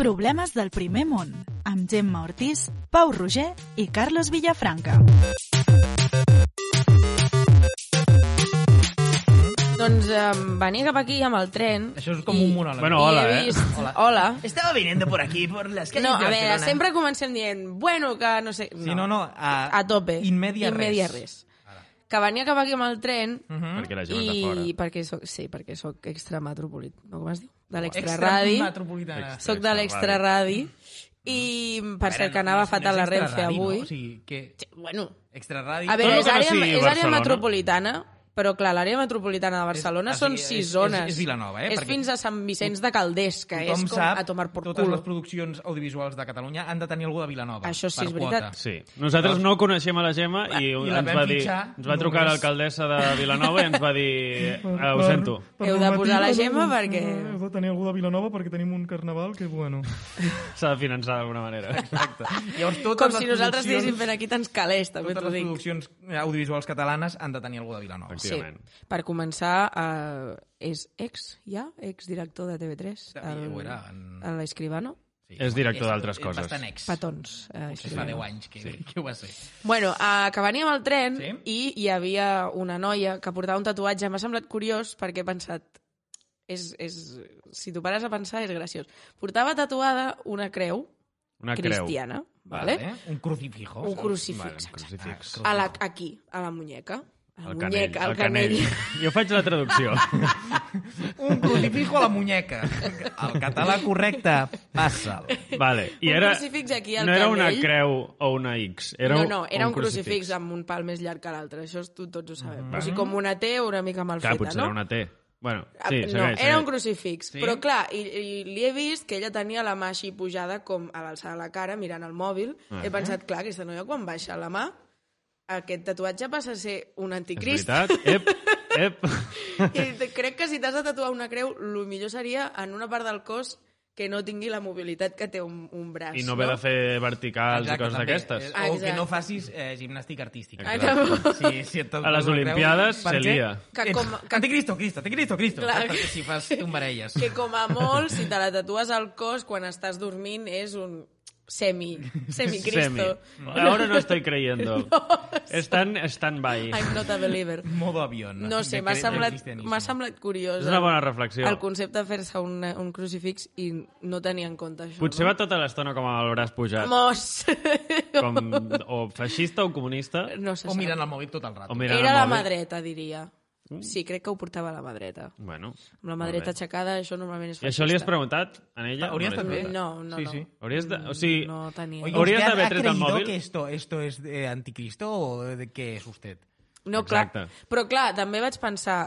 Problemes del primer món, amb Gemma Ortiz, Pau Roger i Carlos Villafranca. Doncs um, venia cap aquí amb el tren... Això és com i- un monòleg. Bueno, i hola, eh? vist... Hola. Hola. Estaba viniendo por aquí, por las calles No, de a veure, Barcelona. sempre comencem dient, bueno, que no sé... Sí, no, no, a, a tope. in media in media res. res. Que venia cap aquí amb el tren Mhm. Perquè la gent és de fora. i perquè soc, sí, perquè soc extrametropolit, no com es diu? De Extra l'extraradi. Soc de l'extraradi. I per cert, que anava fatal la Renfe avui. No? O sigui, que... Bueno, Extra ràdio... a veure, és àrea, és àrea metropolitana, però clar, l'àrea metropolitana de Barcelona o són sigui, sis és- zones. és- és Vilanova, eh? És Perquè fins a Sant Vicenç de Calders, que és com sap, a tomar por totes culo. les produccions audiovisuals de Catalunya han de tenir algú de Vilanova. Això sí, per és veritat. quota. Sí. Nosaltres no coneixem a la Gemma i, I la ens va dir, ens va trucar només- l'alcaldessa de Vilanova i ens va dir eh, ho sento. Heu de posar la Gemma perquè- Heu de tenir algú de Vilanova perquè tenim un carnaval que, bueno... S'ha de finançar d'alguna manera. Exacte. Llavors, totes Com les si nosaltres estiguéssim fent aquí tants calés, també Totes t'ho les dic. produccions audiovisuals catalanes han de tenir algú de Vilanova. Sí. Efectivament. Per començar, uh, és ex, ja? Ex-director de TV3. Sí, ho era, en- en l'Escribano. Sí. És director d'altres és coses. bastant ex. Petons. Uh, Potser fa 10 anys que, sí. que ho va ser. Bueno, uh, que veníem al tren Sí? i hi havia una noia que portava un tatuatge. M'ha semblat curiós perquè he pensat... És, és, si t'ho pares a pensar, és graciós. Portava tatuada una creu Una creu. cristiana, vale? Vale. Un crucifijo. Un Vale, crucifix, un exacte. crucifix. A la, aquí, a la muñeca. La El muñeca, canell, al canell. Jo faig la traducció. Un crucifijo a la muñeca. El català correcte, passa'l. vale. I Un era, crucifix aquí al no era una canell. creu o una X. Era no, no, era un, crucifix. amb un pal més llarg que l'altre. Això tu, tots ho sabem. O sigui, com una T una mica mal Clar, feta, potser no? era una T. Bueno, Ah, sí, no, segueix, era un segueix. crucifix. Sí? Però clar, i, i li he vist que ella tenia la mà així pujada com a l'alçada de la cara, mirant el mòbil. Ah. He pensat, clar, aquesta noia quan baixa la mà, aquest tatuatge passa a ser un És anticrist. veritat? Ep, ep. I crec que si t'has de tatuar una creu, el millor seria en una part del cos que no tingui la mobilitat que té un, un braç. I no haver de fer verticals i coses d'aquestes. O que Exacte. no facis eh, gimnàstica artística. No. Sí, si et A les Olimpiades se lia. Que com- que- Anticristo, Cristo, Anticristo, Cristo. Clar. Perquè si fas tombarelles. que com a molt, si te la tatues al cos quan estàs dormint, és un semi, semi-cristo. Semi. Ahora no estoy creyendo. Estan stand-by. I'm not a believer. Modo avión. No sé, m'ha semblat, semblat curiós És una bona reflexió. el concepte de fer-se un, un crucifix i no tenir en compte això. Potser no? va tota l'estona com el braç pujat. Mos! Com, o feixista o comunista. No se O mirant el mòbil tot el rato. Era el la mà dreta, diria. Sí, crec que ho portava a la mà dreta. Bueno, Amb la mà dreta bé. aixecada, això normalment és I això li has preguntat a ella? Hauria No li has estat bé. preguntat? No, no, Sí, no. sí. Hauries de... O sigui, No tenia. Oye, Haurías ¿usted de haber ha tret el creído móvil? que esto, esto es eh, anticristo o de qué es usted? No, clar. Exacte. Però clar, també vaig pensar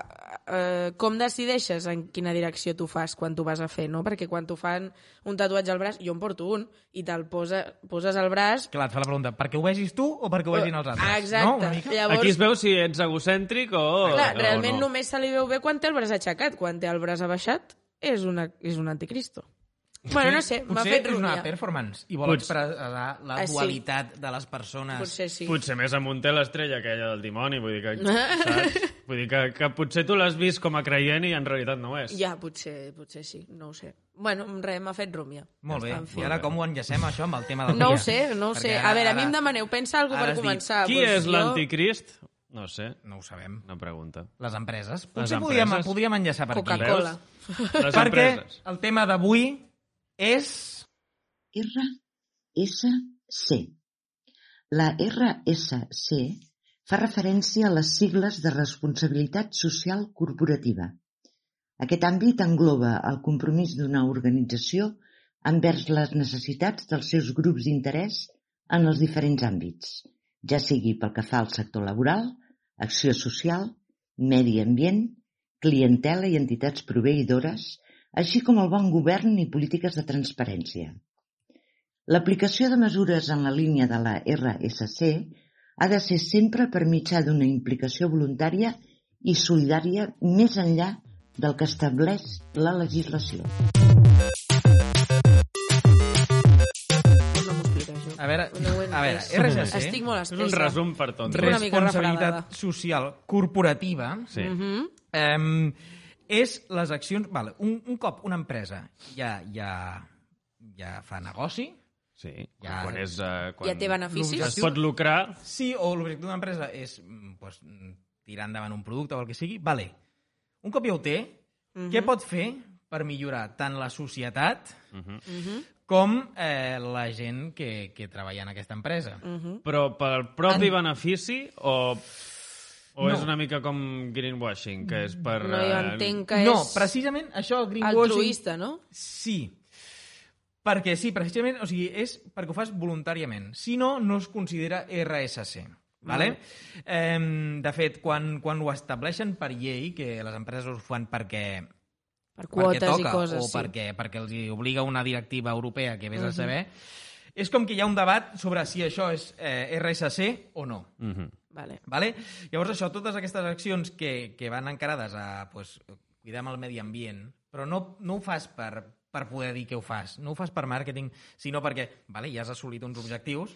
eh, com decideixes en quina direcció tu fas quan tu vas a fer, no? Perquè quan tu fan un tatuatge al braç, jo en porto un, i te'l posa, poses al braç... Clar, et fa la pregunta, perquè ho vegis tu o perquè ho vegin els altres? Ah, exacte. No? Llavors, aquí es veu si ets egocèntric o... clar, o realment no. només se li veu bé quan té el braç aixecat. Quan té el braç abaixat, és, una, és un anticristo. Bueno, no sé, m'ha Potser fet és una performance i vol Potser- expressar la Ah, sí. dualitat de les persones. Potser sí. Potser més amunt té l'estrella aquella del dimoni, vull dir que, saps? Vull dir que, que potser tu l'has vist com a creient i en realitat no ho és. Ja, potser, potser sí, no ho sé. Bueno, res, m'ha fet rúmia. Molt bé. En fi. I ara com ho enllacem, això, amb el tema del No dia? ho sé, no ho sé. A veure, a mi ara- em demaneu, pensa alguna ara per dit, començar. Qui Doncs és jo- l'anticrist? No ho sé, No ho sabem. una pregunta. Les empreses. Potser podríem, empreses. podríem enllaçar per aquí. Coca-Cola. Les Perquè empreses. el tema d'avui és... RSC. La RSC fa referència a les sigles de responsabilitat social corporativa. Aquest àmbit engloba el compromís d'una organització envers les necessitats dels seus grups d'interès en els diferents àmbits, ja sigui pel que fa al sector laboral, acció social, medi ambient, clientela i entitats proveïdores, així com el bon govern i polítiques de transparència. L'aplicació de mesures en la línia de la RSC ha de ser sempre per mitjà d'una implicació voluntària i solidària més enllà del que estableix la legislació. A veure, No a veure. RSC, Estic molt És espessa. un resum per mica responsabilitat social corporativa, Sí. Mhm. eh, és les accions... Vale, un, un cop una empresa ja, ja ja fa negoci, Sí, Ja- quan és... Uh, quan Ja té beneficis? Es pot lucrar, Sí, o l'objectiu d'una empresa és mm, pues, tirar endavant un producte o el que sigui, vale. Un cop ja ho té, què pot fer per millorar tant la societat com eh, la gent que, que treballa en aquesta empresa? però pel propi benefici o, o No. és una mica com greenwashing, que és per... No, jo eh, entenc que no, és precisament això, el greenwashing... altruista, no? Sí. Perquè sí, precisament, o sigui, és perquè ho fas voluntàriament. Si no, no es considera RSC. Vale? Eh, de fet, quan, quan ho estableixen per llei, que les empreses ho fan perquè, Per perquè quotes toca i coses, o sí. perquè, perquè els hi obliga una directiva europea que vés a saber, és com que hi ha un debat sobre si això és eh, RSC o no. Mhm. Vale. Vale? Llavors, això, totes aquestes accions que, que van encarades a pues, cuidar el medi ambient, però no, no ho fas per, per poder dir que ho fas, no ho fas per màrqueting, sinó perquè vale, ja has assolit uns objectius,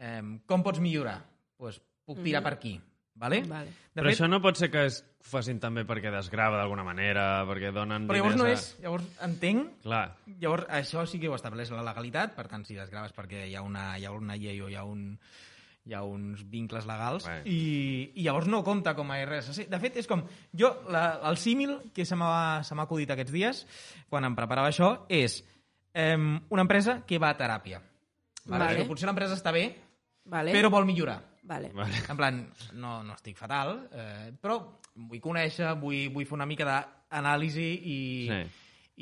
eh, com pots millorar? Pues, puc tirar per aquí. Vale? Vale. De Però fet, això no pot ser que es facin també perquè desgrava d'alguna manera, perquè donen però llavors no diners és... Llavors, entenc Clar, Llavors, això sí que ho estableix la legalitat, per tant, si desgraves perquè hi ha una, hi ha una llei o hi ha, un, hi ha uns vincles legals, i, i llavors no compta com a RSC. De fet, és com... Jo, la, el símil que se m'ha se m'ha acudit aquests dies, quan em preparava això, és eh, una empresa que va a teràpia. Vale? Vale. Que Potser l'empresa està bé, Vale. però vol millorar. Vale. vale. En plan, no, no estic fatal, eh, però vull conèixer, vull, vull fer una mica d'anàlisi i, Sí.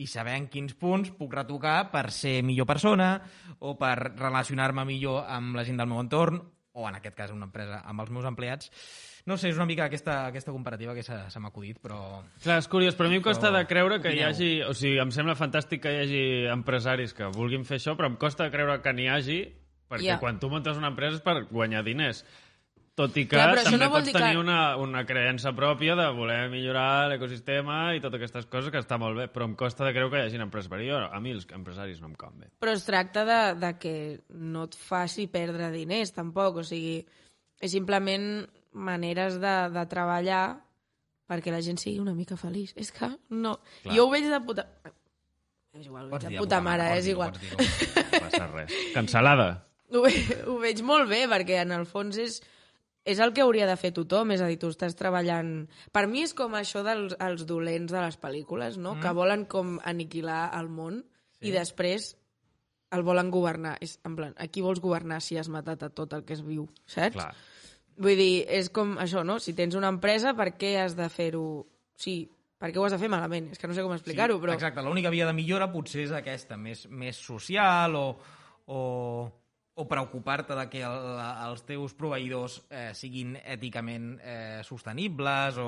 i saber en quins punts puc retocar per ser millor persona o per relacionar-me millor amb la gent del meu entorn o, en aquest cas, una empresa amb els meus empleats. No sé, és una mica aquesta, aquesta comparativa que se, se m'ha acudit, però... Clar, és curiós, però a mi em costa Però de creure que hi hagi... O sigui, em sembla fantàstic que hi hagi empresaris que vulguin fer això, però em costa de creure que n'hi hagi, perquè Ja. quan tu muntes una empresa és per guanyar diners. Tot i que Clar, també no pots dir que- tenir una, una creença pròpia de voler millorar l'ecosistema i totes aquestes coses que està molt bé, però em costa de creure que hi hagi jo, a mi els empresaris no em bé. Però es tracta de, de que no et faci perdre diners, tampoc. O sigui, és simplement maneres de, de treballar perquè la gent sigui una mica feliç. És que no... Clar. Jo ho veig de puta... És igual, ho veig Pots de puta mare, és igual. No passa res. Cancelada. Ho, ve, ho veig molt bé, perquè en el fons és, és el que hauria de fer tothom, és a dir, tu estàs treballant... Per mi és com això dels els dolents de les pel·lícules, no? Mm. Que volen com aniquilar el món sí. i després el volen governar. És, en plan, a qui vols governar si has matat a tot el que es viu, saps? Clar. Vull dir, és com això, no? Si tens una empresa, per què has de fer-ho... Sí, per què ho has de fer malament? És que no sé com explicar-ho, però... Exacte, l'única via de millora potser és aquesta, més, més social o, o, o preocupar-te de que el, els teus proveïdors eh, siguin èticament eh, sostenibles o,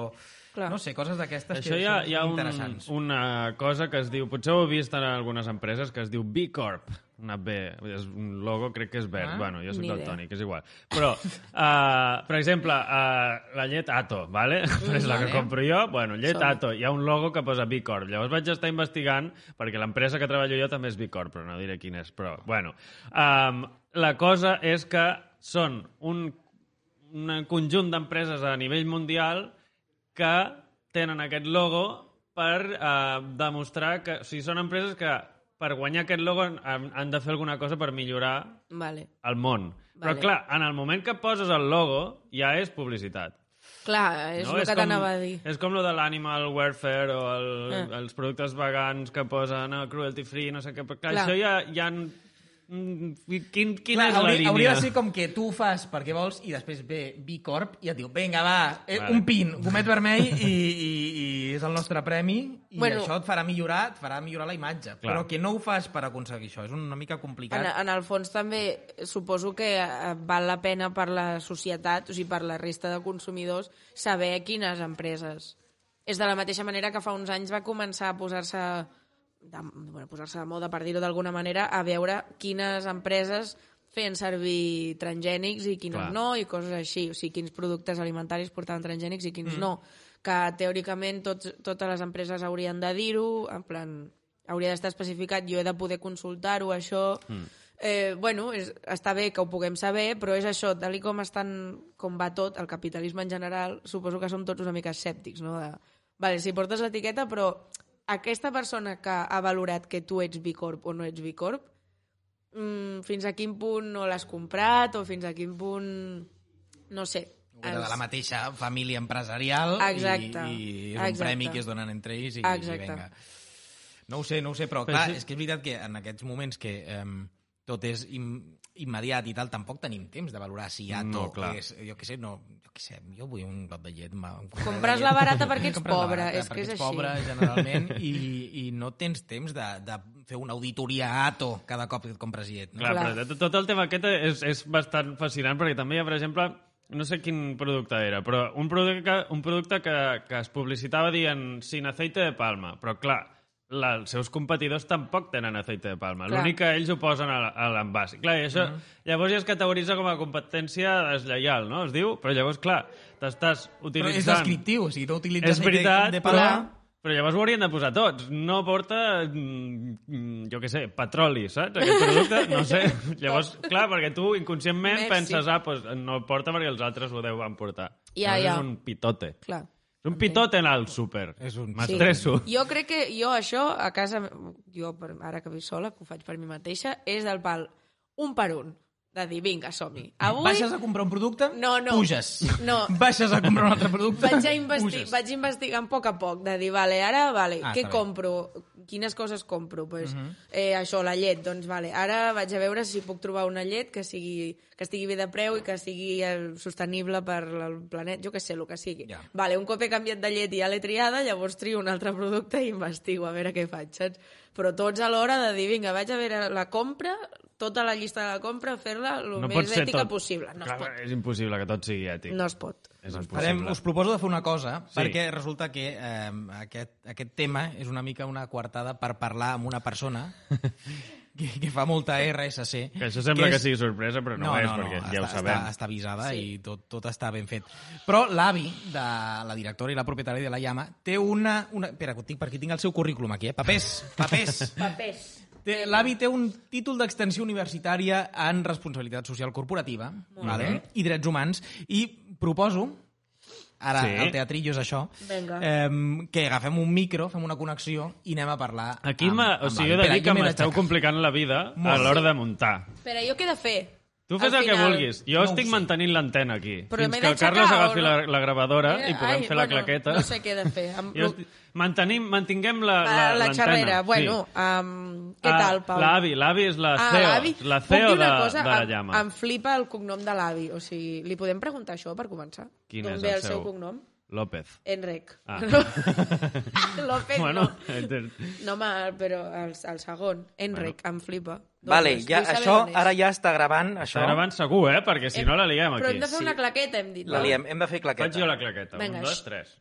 Clar. no sé, coses d'aquestes Això que hi ha, són hi ha un, una cosa que es diu, potser ho heu vist en algunes empreses, que es diu B Corp, una B, és un logo crec que és verd, Ah, bueno, jo soc del tònic, és igual. Però, uh, per exemple, uh, la llet Ato, vale? és la que compro jo, bueno, llet Som. Ato, hi ha un logo que posa B Corp. Llavors vaig estar investigant, perquè l'empresa que treballo jo també és B Corp, però no diré quin és, però, bueno. Um, la cosa és que són un, un conjunt d'empreses a nivell mundial que tenen aquest logo per eh, demostrar que... O sigui, són empreses que per guanyar aquest logo han, han de fer alguna cosa per millorar Vale. el món. Però, Vale. clar, en el moment que poses el logo, ja és publicitat. Clar, és el que t'anava a dir. És com lo de l'animal welfare o el, Ah. els productes vegans que posen no, cruelty free, no sé què. Però, clar, Clar. això ja... ja quin, quina Clar, és la hauria, línia? hauria de ser com que tu ho fas perquè vols i després ve B Corp i et diu, vinga, va, eh, Vale. un pin, gomet vermell i, i, i és el nostre premi i Bueno. això et farà millorar et farà millorar la imatge. Clar. Però que no ho fas per aconseguir això, és una mica complicat. En, en el fons també suposo que eh, val la pena per la societat, o sigui, per la resta de consumidors, saber quines empreses. És de la mateixa manera que fa uns anys va començar a posar-se de, bueno, posar-se de moda, per dir-ho d'alguna manera, a veure quines empreses feien servir transgènics i quines Clar. no, i coses així. O sigui, quins productes alimentaris portaven transgènics i quins mm. no. Que teòricament tots, totes les empreses haurien de dir-ho, en plan, hauria d'estar especificat, jo he de poder consultar-ho, això... Mm. Eh, bueno, és, està bé que ho puguem saber, però és això, tal com estan, com va tot, el capitalisme en general, suposo que som tots una mica escèptics, no? De, vale, si portes l'etiqueta, però aquesta persona que ha valorat que tu ets Bicorp o no ets Bicorp, mm, fins a quin punt no l'has comprat o fins a quin punt... No sé. Era de la mateixa família empresarial Exacte, i, i és un exacte. premi que es donen entre ells i, Exacte. i vinga. No ho sé, no ho sé, però, Però clar, sí- és que és veritat que en aquests moments que eh, tot és im, immediat i tal, tampoc tenim temps de valorar si Ato No, clar. és, jo què sé, no, jo què sé, jo vull un got de llet. ma- un Compres de la llet. barata perquè ets la pobre, barata és que és ets així. pobre, generalment, i, i no tens temps de, de fer una auditoria a Ato cada cop que et compres llet. No? Clar, Clar. però tot- el tema aquest és, és bastant fascinant perquè també hi ha, per exemple, no sé quin producte era, però un producte que, un producte que, que es publicitava dient sin aceite de palma, però clar, la, els seus competidors tampoc tenen aceite de palma. L'únic que ells ho posen a, l'envàs. Clar, i això llavors ja es categoritza com a competència deslleial, no? Es diu, però llavors, clar, t'estàs Però utilitzant... és descriptiu, o sigui, no utilitzes És veritat, de, de però, palma. però llavors ho haurien de posar tots. No porta, mm, jo què sé, petroli, saps? Aquest producte, no sé. Llavors, clar, perquè tu inconscientment Merci. penses, ah, doncs no el porta perquè els altres ho deuen portar. Ja, Llavors ja. És un pitote. Clar. És un pitote anar al súper. És un- M'estresso. Jo crec que jo això a casa, jo per- ara que visc sola, que ho faig per mi mateixa, és del pal un per un. De dir, vinga, som-hi. Avui Baixes a comprar un producte, No, no. puges. No. Baixes a comprar un altre producte, vaig, a investi puges. vaig investigant a poc a poc, de dir, vale, ara, vale, Ah, què compro? Quines coses compro? Pues, Mhm. eh, això, la llet, doncs vale. Ara vaig a veure si puc trobar una llet que, sigui, que estigui bé de preu i que sigui eh, sostenible per el planeta, jo que sé, el que sigui. Ja. Vale, un cop he canviat de llet i ja l'he triada, llavors trio un altre producte i investigo a veure què faig, saps? Però tots a l'hora de dir, vinga, vaig a veure la compra, tota la llista de la compra, fer-la el No més ètica tot. possible. No Clar, es pot. És impossible que tot sigui ètic. No es pot. és Farem, impossible. us proposo de fer una cosa, Sí. perquè resulta que eh, aquest, aquest tema és una mica una coartada per parlar amb una persona que, que fa molta RSC. Que això sembla que, és- sigui sorpresa, però no, és, perquè ja ho està, sabem. Està, està avisada sí. i tot, tot està ben fet. Però l'avi de la directora i la propietària de la Llama té una... una... Espera, que ho tinc, per aquí tinc el seu currículum aquí, eh? Papers, papers. Papers. Té- L'avi té un títol d'extensió universitària en responsabilitat social corporativa vale? i drets humans i proposo ara Sí. el teatrillo és això eh, que agafem un micro, fem una connexió i anem a parlar Aquí, amb, amb o sigui, he l'avi. de Espera, dir que jo m'esteu complicant la vida Molt. a l'hora de muntar. Espera, jo què he de fer? Tu fes el que final. vulguis. Jo No estic sé. mantenint l'antena aquí. Però fins que el Carles agafi no? la, la gravadora i puguem Ai, fer la bueno, claqueta. No sé què he de fer. Amb... Jo estic... Mantenim, mantinguem la, la, la, la xerrera. sí. Bueno, um, què Ah, tal, Pau? L'avi, l'avi és la Ah, CEO, l'avi. la Puc CEO de, cosa? de la Em- llama. Em flipa el cognom de l'avi. O sigui, li podem preguntar això per començar? Quin D'on és ve el el seu cognom? López. Enric. Ah. No. López bueno, no. No, home, però el, el segon. Enric, em flipa. Vale, Doncs ja, vull saber això ara ja està gravant, això. Està gravant segur, eh? Perquè si no la liem Però aquí. hem de fer una claqueta, hem dit. La liem, hem de fer claqueta. Faig jo la claqueta. Vinga, Un, dos, tres.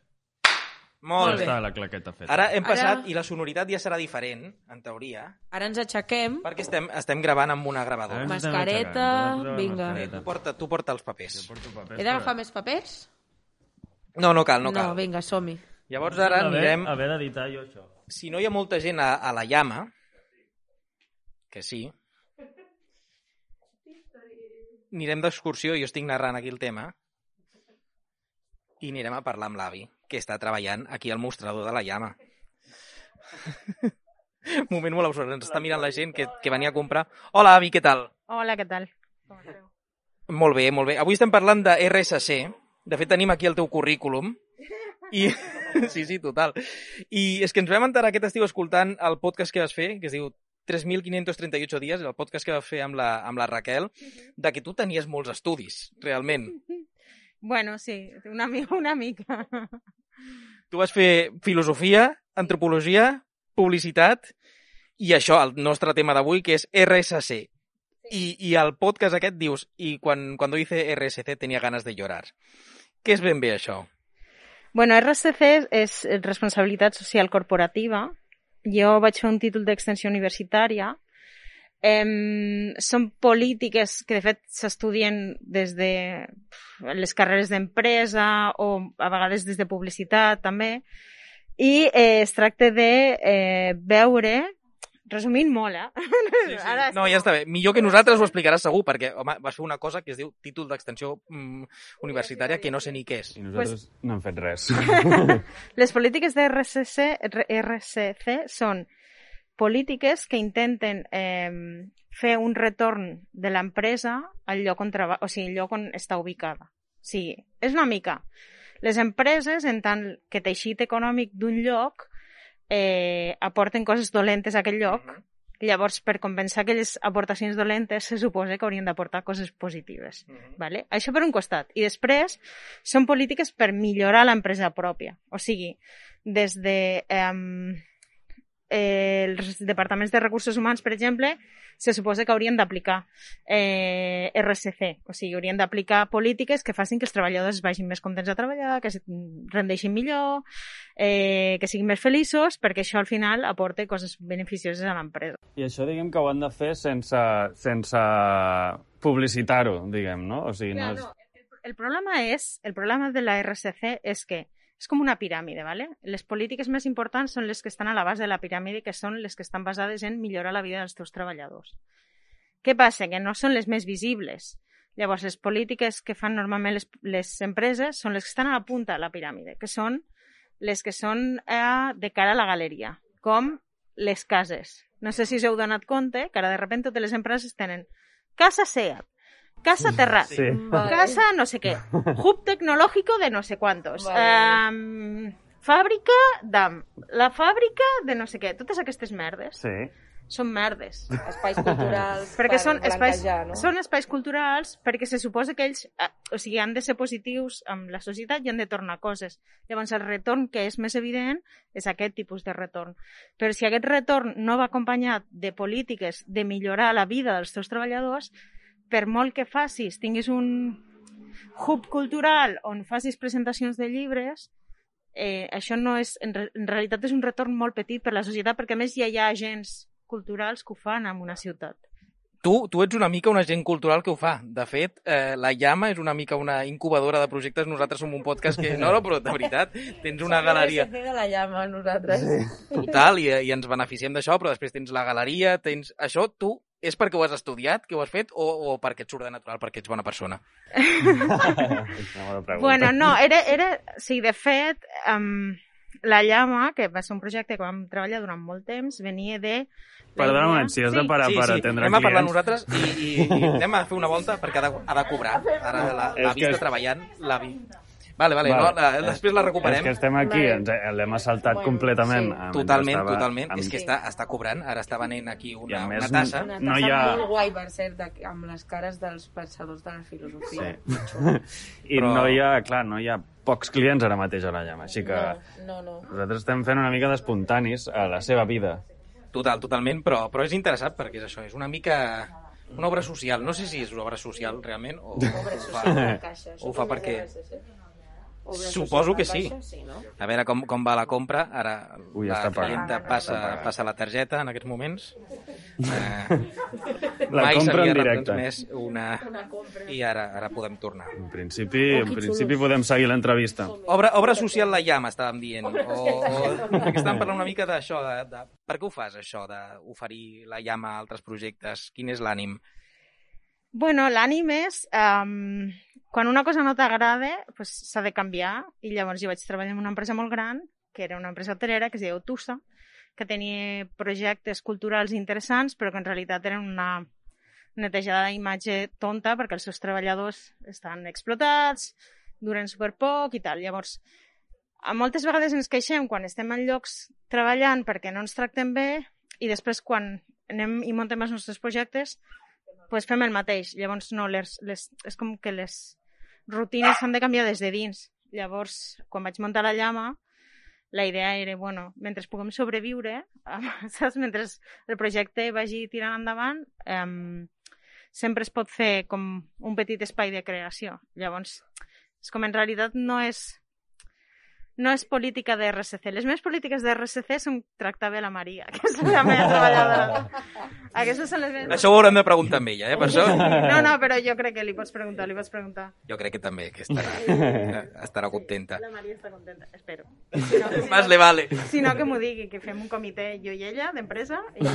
Molt Ja bé. està la claqueta feta. Ara hem Ara- passat, i la sonoritat ja serà diferent, en teoria, Ara ens aixequem. perquè estem, estem gravant amb una gravadora. Ara Mascareta, vinga. Eh, mascareta. tu, porta, tu porta els papers. Porto papers, He d'agafar però- més papers? No, no cal, no cal. No, vinga, som-hi. Llavors ara Haver- anirem... Haver d'editar jo això. Si no hi ha molta gent a, a la llama, que sí, anirem d'excursió, jo estic narrant aquí el tema, i anirem a parlar amb l'avi, que està treballant aquí al mostrador de la llama. Moment molt absurd, ens està mirant la gent que, que venia a comprar. Hola, avi, què tal? Hola, què tal? Com esteu? Molt bé, molt bé. Avui estem parlant de RSC. De fet, tenim aquí el teu currículum. I... Sí, sí, total. I és que ens vam enterar aquest estiu escoltant el podcast que vas fer, que es diu 3.538 dies, el podcast que vas fer amb la, amb la Raquel, de que tu tenies molts estudis, realment. Bueno, sí, una, una mica. Tu vas fer filosofia, antropologia, publicitat i això, el nostre tema d'avui, que és RSC. I, I el podcast aquest dius, i quan, cuando hice RSC tenía ganas de llorar. Què és ben bé això? Bueno, RSC és responsabilitat social corporativa. Jo vaig fer un títol d'extensió universitària. Em, són polítiques que, de fet, s'estudien des de les carreres d'empresa o a vegades des de publicitat, també. I eh, es tracta de eh, veure resumint molt, eh? Sí, sí. Ara No, ja està bé. Millor que nosaltres ho explicaràs segur, perquè home, vas fer una cosa que es diu títol d'extensió mm, universitària que no sé ni què és. I nosaltres no hem fet res. Les polítiques de RCC, RCC són polítiques que intenten eh, fer un retorn de l'empresa al lloc on treballa, o sigui, al lloc on està ubicada. O sigui, és una mica. Les empreses, en tant que teixit econòmic d'un lloc, eh, aporten coses dolentes a aquell lloc, llavors, per compensar aquelles aportacions dolentes, se suposa que haurien d'aportar coses positives. Vale? Això per un costat. I després, són polítiques per millorar l'empresa pròpia. O sigui, des de eh, els departaments de recursos humans, per exemple, se suposa que haurien d'aplicar eh, RCC, o sigui, haurien d'aplicar polítiques que facin que els treballadors vagin més contents a treballar, que es rendeixin millor, eh, que siguin més feliços, perquè això al final aporta coses beneficioses a l'empresa. I això diguem que ho han de fer sense, sense publicitar-ho, diguem, no? O sigui, no és... El problema és, el problema de la RCC és que és com una piràmide, ¿vale? Les polítiques més importants són les que estan a la base de la piràmide, que són les que estan basades en millorar la vida dels teus treballadors. Què passa? Que no són les més visibles. Llavors, les polítiques que fan normalment les, les empreses són les que estan a la punta de la piràmide, que són les que són eh, de cara a la galeria, com les cases. No sé si us heu donat compte que ara de sobte totes les empreses tenen casa SEAT, casa Terrat, Sí. casa no sé qué, hub tecnológico de no sé cuántos, Vale. em, fàbrica d'AM, la fàbrica de no sé què, totes aquestes merdes Sí. són merdes. Espais culturals Perquè per són espais, no? són espais culturals perquè se suposa que ells eh, o sigui, han de ser positius amb la societat i han de tornar coses. Llavors el retorn que és més evident és aquest tipus de retorn. Però si aquest retorn no va acompanyat de polítiques de millorar la vida dels teus treballadors, per molt que facis, tinguis un hub cultural on facis presentacions de llibres, eh, això no és, en, re, en realitat és un retorn molt petit per la societat perquè a més ja hi ha agents culturals que ho fan en una ciutat. Tu, tu ets una mica un agent cultural que ho fa. De fet, eh, la Llama és una mica una incubadora de projectes. Nosaltres som un podcast que... No, no, però de veritat, tens una galeria Som de la llama, nosaltres. total i, i ens beneficiem d'això, però després tens la galeria, tens... Això tu és perquè ho has estudiat, que ho has fet, o, o perquè et surt de natural, perquè ets bona persona? Bueno, no, era, era... Sí, de fet, um, la llama, que va ser un projecte que vam treballar durant molt temps, venia de... la Perdona un moment, si has de parar per atendre anem a parlar clients. nosaltres i, i, i anem a fer una volta perquè ha de, ha de cobrar. Ara la, la que vista és- treballant, la vi... Vale, vale, Vale. no, la, després la recuperem. És que estem aquí, Vale. l'hem assaltat Bueno, completament. sí. Totalment, estava totalment. amb- És que està, està cobrant. Ara està venent aquí una, més, una tassa. Una No tassa hi ha- molt guai, per cert, de, amb les cares dels pensadors de la filosofia. I Però- no hi ha, clar, no hi ha pocs clients ara mateix a la llama, així que No, no, no. nosaltres estem fent una mica d'espontanis a la seva vida. Total, totalment, però, però és interessant perquè és això, és una mica una obra social. No sé si és una obra social realment o, o fa... la caixa. ho fa perquè- Suposo que sí. caixa, sí no? A veure com, com va la compra. Ara Ui, la està clienta passa, passa la targeta en aquests moments. Eh, La mai compra en directe. retransmès una... Una compra. I ara, ara podem tornar. En principi, Oh, en principi xulos. podem seguir l'entrevista. Obra, obra social la llama, estàvem dient. O, o, estàvem parlant una mica d'això. De, de, per què ho fas, això, d'oferir la llama a altres projectes? Quin és l'ànim? Bueno, l'ànim és... Um, quan una cosa no t'agrada, pues, s'ha de canviar. I llavors jo vaig treballar en una empresa molt gran, que era una empresa hotelera, que es deia Tusa, que tenia projectes culturals interessants, però que en realitat eren una netejada d'imatge tonta perquè els seus treballadors estan explotats, duren super poc i tal. Llavors, a moltes vegades ens queixem quan estem en llocs treballant perquè no ens tractem bé i després quan anem i muntem els nostres projectes pues fem el mateix. Llavors, no, les, les, és com que les rutines s'han de canviar des de dins. Llavors, quan vaig muntar la llama, la idea era, bueno, mentre puguem sobreviure, saps? mentre el projecte vagi tirant endavant, eh, sempre es pot fer com un petit espai de creació. Llavors, és com en realitat no és no és política de RSC. Les meves polítiques de RSC són tractar bé la Maria, que és la meva treballadora. Aquestes són les meves... Això ho haurem de preguntar amb ella, eh, per això. No, no, però jo crec que li pots preguntar, li pots preguntar. Jo crec que també, que estarà, estarà contenta. La Maria està contenta, espero. Más le vale. Si no, que m'ho digui, que fem un comitè, jo i ella, d'empresa. I...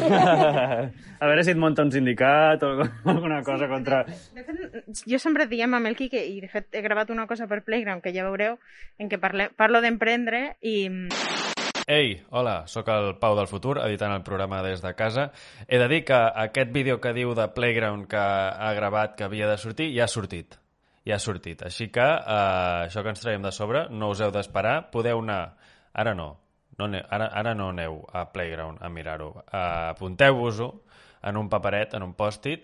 A veure si et munta un sindicat o alguna cosa contra... De fet, jo sempre diem amb el Quique, i de fet he gravat una cosa per Playground, que ja veureu, en què parle, parlo d'emprendre i... Ei, hola, sóc el Pau del Futur, editant el programa des de casa. He de dir que aquest vídeo que diu de Playground que ha gravat que havia de sortir, ja ha sortit. Ja ha sortit. Així que eh, això que ens traiem de sobre, no us heu d'esperar. Podeu anar... Ara no. no aneu, ara, ara no aneu a Playground a mirar-ho. Uh, Apunteu-vos-ho en un paperet, en un pòstit,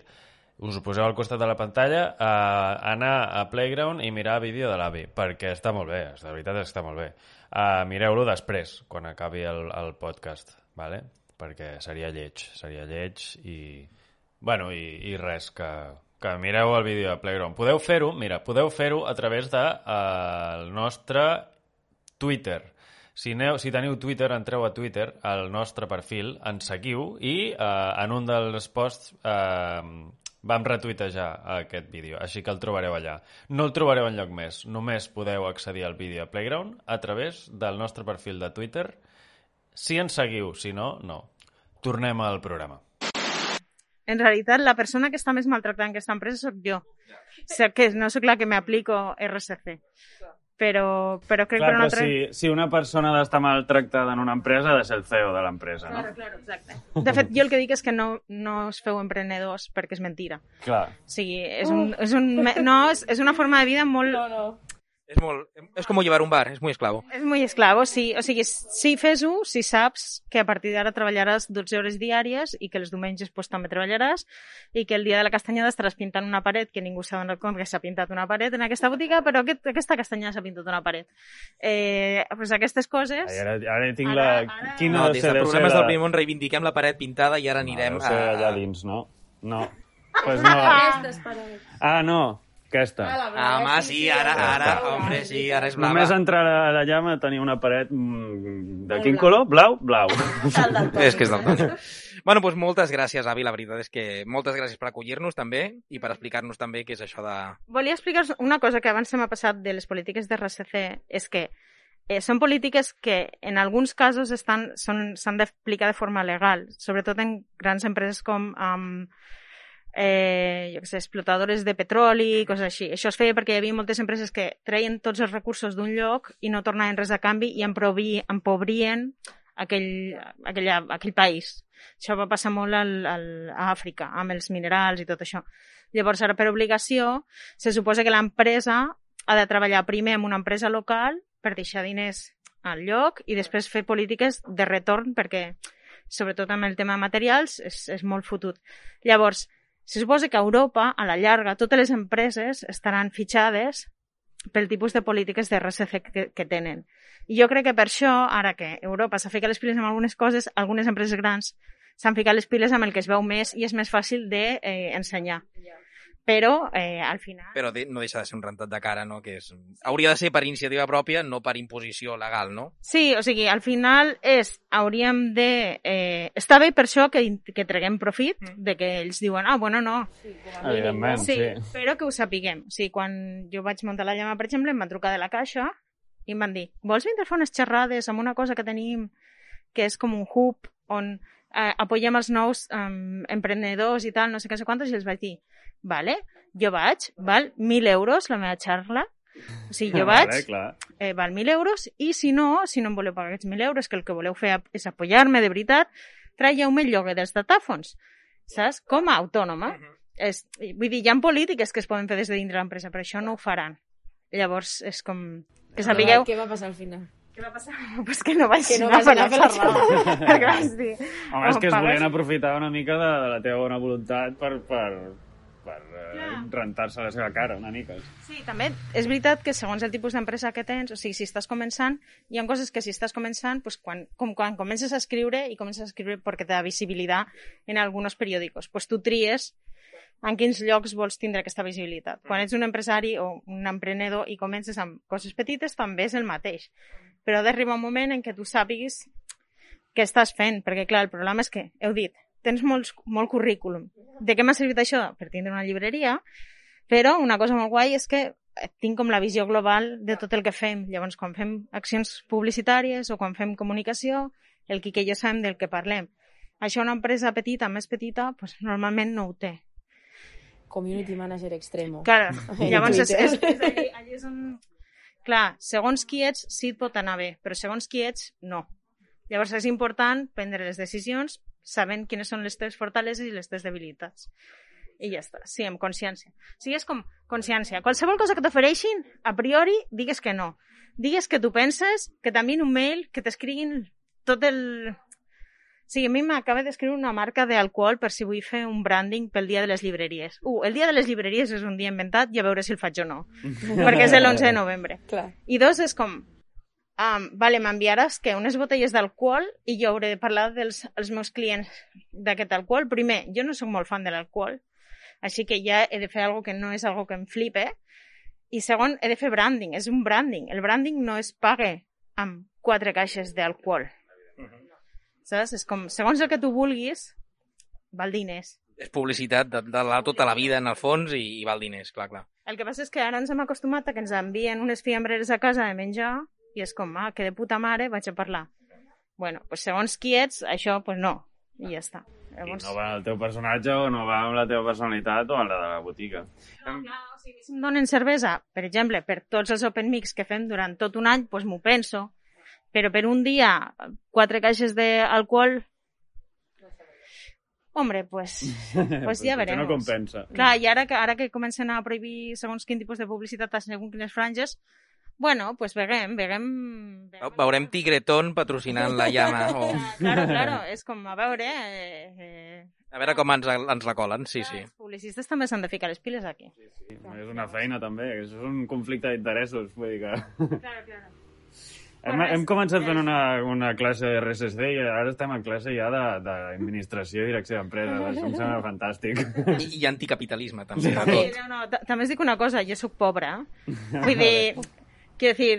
us ho poseu al costat de la pantalla, uh, anar a Playground i mirar vídeo de l'avi, perquè està molt bé, de veritat està molt bé. Uh, Mireu-lo després, quan acabi el, el podcast, vale? perquè seria lleig, seria lleig i... Bueno, i, i res, que, que mireu el vídeo de Playground. Podeu fer-ho, mira, podeu fer-ho a través de uh, el nostre Twitter. Si, aneu, si teniu Twitter, entreu a Twitter, al nostre perfil, ens seguiu i eh, en un dels posts eh, vam retuitejar aquest vídeo, així que el trobareu allà. No el trobareu en lloc més, només podeu accedir al vídeo a Playground a través del nostre perfil de Twitter. Si ens seguiu, si no, no. Tornem al programa. En realitat, la persona que està més maltractada en aquesta empresa sóc jo. O sigui, que no sóc la que m'aplico RSC. Però, però crec Clar, que però altra... si, si una persona ha d'estar maltractada en una empresa, ha de ser el CEO de l'empresa, no? Claro, claro, exacte. De fet, jo el que dic és que no, no us feu emprenedors perquè és mentira. Clar. O sigui, és, un, és, un, no, és, és una forma de vida molt... No, no. És, molt, és com llevar un bar, és muy esclavo. És molt esclavo, sí. O sigui, sí, fes-ho si saps que a partir d'ara treballaràs 12 hores diàries i que els diumenges pues, també treballaràs i que el dia de la castanyada estaràs pintant una paret que ningú s'ha donat compte que s'ha pintat una paret en aquesta botiga, però aquest, aquesta castanyada s'ha pintat una paret. Eh, pues aquestes coses... Ai, ara, ara tinc Ara- la... ara- Quina No, des de programes la- del primer món reivindiquem la paret pintada i ara anirem no, a... allà dins, no? No. Pues no. Ah, no. Aquesta. Ah, home, sí, ara, ara, hombre, sí, ara és blava. Només entrar allà me tenia una paret mm, de quin color? Blau? Blau. És que és del Toni. Bueno, doncs moltes gràcies, Avi. La veritat és que moltes gràcies per acollir-nos també i per explicar-nos també què és això de... Volia explicar una cosa que abans se m'ha passat de les polítiques de RSC, és que eh, són polítiques que en alguns casos estan- són- s'han d'aplicar de forma legal, sobretot en grans empreses com um, eh, jo què sé, explotadores de petroli, coses així. Això es feia perquè hi havia moltes empreses que treien tots els recursos d'un lloc i no tornaven res a canvi i empobrien aquell, aquella, aquell país. Això va passar molt al, al, a Àfrica, amb els minerals i tot això. Llavors, ara, per obligació, se suposa que l'empresa ha de treballar primer amb una empresa local per deixar diners al lloc i després fer polítiques de retorn perquè, sobretot amb el tema de materials, és, és molt fotut. Llavors, se suposa que a Europa, a la llarga, totes les empreses estaran fitxades pel tipus de polítiques de RSC que, que tenen. I jo crec que per això, ara que Europa s'ha ficat les piles amb algunes coses, algunes empreses grans s'han ficat les piles amb el que es veu més i és més fàcil d'ensenyar. Eh, Però, eh, al final... Però de- no deixa de ser un rentat de cara, no? Que és... Hauria de ser per iniciativa pròpia, no per imposició legal, no? Sí, o sigui, al final és, hauríem de... Eh, està bé per això que, que treguem profit, de que ells diuen, ah, bueno, no, Evidentment, Sí, sí. però que ho sapiguem. O sigui, quan jo vaig muntar la llama, per exemple, em van trucar de la caixa i em van dir, vols vindre a fer unes xerrades amb una cosa que tenim que és com un hub on eh, apoyem els nous eh, emprenedors i tal, no sé què, no sé quantos, i els vaig dir, vale, jo vaig, val 1.000 euros la meva xarra, o sigui, jo vaig, Vale, clar. eh, val 1.000 euros, i si no, si no em voleu pagar aquests 1.000 euros, que el que voleu fer és apoyar-me de veritat, traieu-me el lloguer dels datàfons, saps? Com a autònoma. és, vull dir, hi ha polítiques que es poden fer des de dintre l'empresa, però això no ho faran. Llavors, és com... Que sapigueu... Què va passar al final? Què va passar? Pues que no vaig Que no anar vas anar a fer la xerrada. Perquè vaig dir... Home, és "Oh, que es pagues". volien aprofitar una mica de, de la teva bona voluntat per, per, per eh, rentar-se la seva cara una mica. Sí, també és veritat que segons el tipus d'empresa que tens, o sigui, si estàs començant, hi ha coses que si estàs començant, pues, quan, com quan comences a escriure i comences a escriure perquè te da visibilitat en alguns periòdicos, pues tu tries en quins llocs vols tindre aquesta visibilitat. Quan ets un empresari o un emprenedor i comences amb coses petites, també és el mateix. Però ha d'arribar un moment en què tu sàpiguis què estàs fent, perquè clar, el problema és que, heu dit, tens molts, molt currículum. De què m'ha servit això? Per tindre una llibreria, però una cosa molt guai és que tinc com la visió global de tot el que fem. Llavors, quan fem accions publicitàries o quan fem comunicació, el Quique i jo sabem del que parlem. Això una empresa petita, més petita, pues, normalment no ho té. Community manager extremo. Clar, llavors és, és, és allí, allí és on... Clar, segons qui ets sí et pot anar bé, però segons qui ets no. Llavors és important prendre les decisions sabent quines són les teves fortaleses i les teves debilitats. I ja està, sí, amb consciència. Sigui, és com consciència. Qualsevol cosa que t'ofereixin, a priori, digues que no. Digues que tu penses, que t'envien un mail, que t'escriguin tot el... O sigui, a mi m'acaba d'escriure una marca d'alcohol per si vull fer un branding pel dia de les llibreries. Uh, el dia de les llibreries és un dia inventat i a veure si el faig o no. perquè és l'11 de novembre. Clar. I dos, és com, um, vale, m'enviaràs que unes botelles d'alcohol i jo hauré de parlar dels els meus clients d'aquest alcohol. Primer, jo no sóc molt fan de l'alcohol, així que ja he de fer algo que no és algo que em flipe. I segon, he de fer branding, és un branding. El branding no es paga amb quatre caixes d'alcohol. Saps? És com, segons el que tu vulguis, val diners. És publicitat de, de la, tota la vida, en el fons, i, i val diners, clar, clar. El que passa és que ara ens hem acostumat a que ens envien unes fiambreres a casa de menjar i és com, ah, que de puta mare vaig a parlar. Bueno, pues segons qui ets, això, pues no. I ja està. I no va amb el teu personatge o no va amb la teva personalitat o amb la de la botiga. No, clar, o sigui, si em donen cervesa, per exemple, per tots els open mix que fem durant tot un any, doncs m'ho penso. Però per un dia, quatre caixes d'alcohol... Hombre, pues, pues ja veremos. no compensa. Clar, i ara que, ara que comencen a prohibir segons quin tipus de publicitat a segons quines franges, bueno, pues veguem, veguem... veguem. Veurem Tigretón patrocinant la llama. O... Claro, claro, és com, a veure... Eh, eh, A veure com ens, ens la colen, sí, sí. Els publicistes també s'han de ficar les piles aquí. Sí, és una feina també, és un conflicte d'interessos, vull dir que... Claro, claro. Hem, hem començat fent una, una classe de RSSD i ara estem en classe ja de- d'administració i direcció d'empreses. Això em sembla fantàstic. I, i anticapitalisme, també, Sí, tot. no, no, ta- també us dic una cosa, yo soy pobre. ¿eh? Vull dir, quiero decir,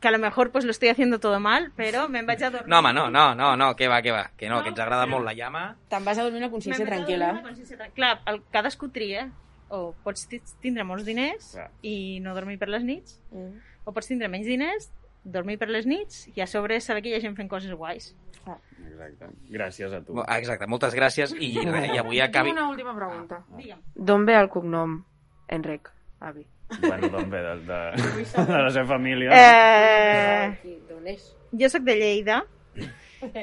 que a lo mejor pues lo estoy haciendo todo mal, pero me vaig a dormir. No, home, no, no, no, no, que va, que va. Que no, que ens agrada molt la llama. Te'n vas a dormir una consciència tranquil·la. consciència Clar, el, cadascú tria. O pots ti- tindre molts diners Clar. i no dormir per les nits, Mm. o pots tindre menys diners, dormir per les nits i a sobre saber que hi ha gent fent coses guais. Exacte. Gràcies a tu. Exacte, moltes gràcies i, i avui acabi... Tinc una última pregunta. Digue'm. D'on ve el cognom Enric, avi? Bueno, d'on ve? De, de, de la seva família. Eh, jo sóc de Lleida,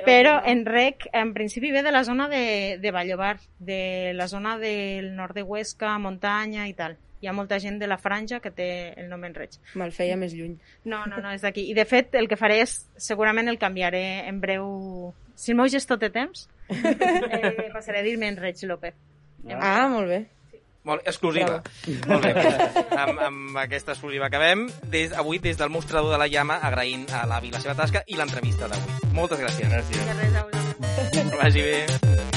però Enrec en principi ve de la zona de, de Vallobar, de la zona del nord de Huesca, muntanya i tal. Hi ha molta gent de la franja que té el nom Enreig. Me'l feia més lluny. No, no, no, és d'aquí. I de fet el que faré és, segurament el canviaré en breu... Si el meu gestor té temps, eh, passaré a dir-me Enreig López. Ah, molt bé. Molt exclusiva. Molt bé. Amb, amb aquesta exclusiva acabem. Des, avui, des del mostrador de la llama, agraint a l'avi la seva tasca i l'entrevista d'avui. Moltes gràcies. Gràcies. De res, a vosaltres. Que vagi bé.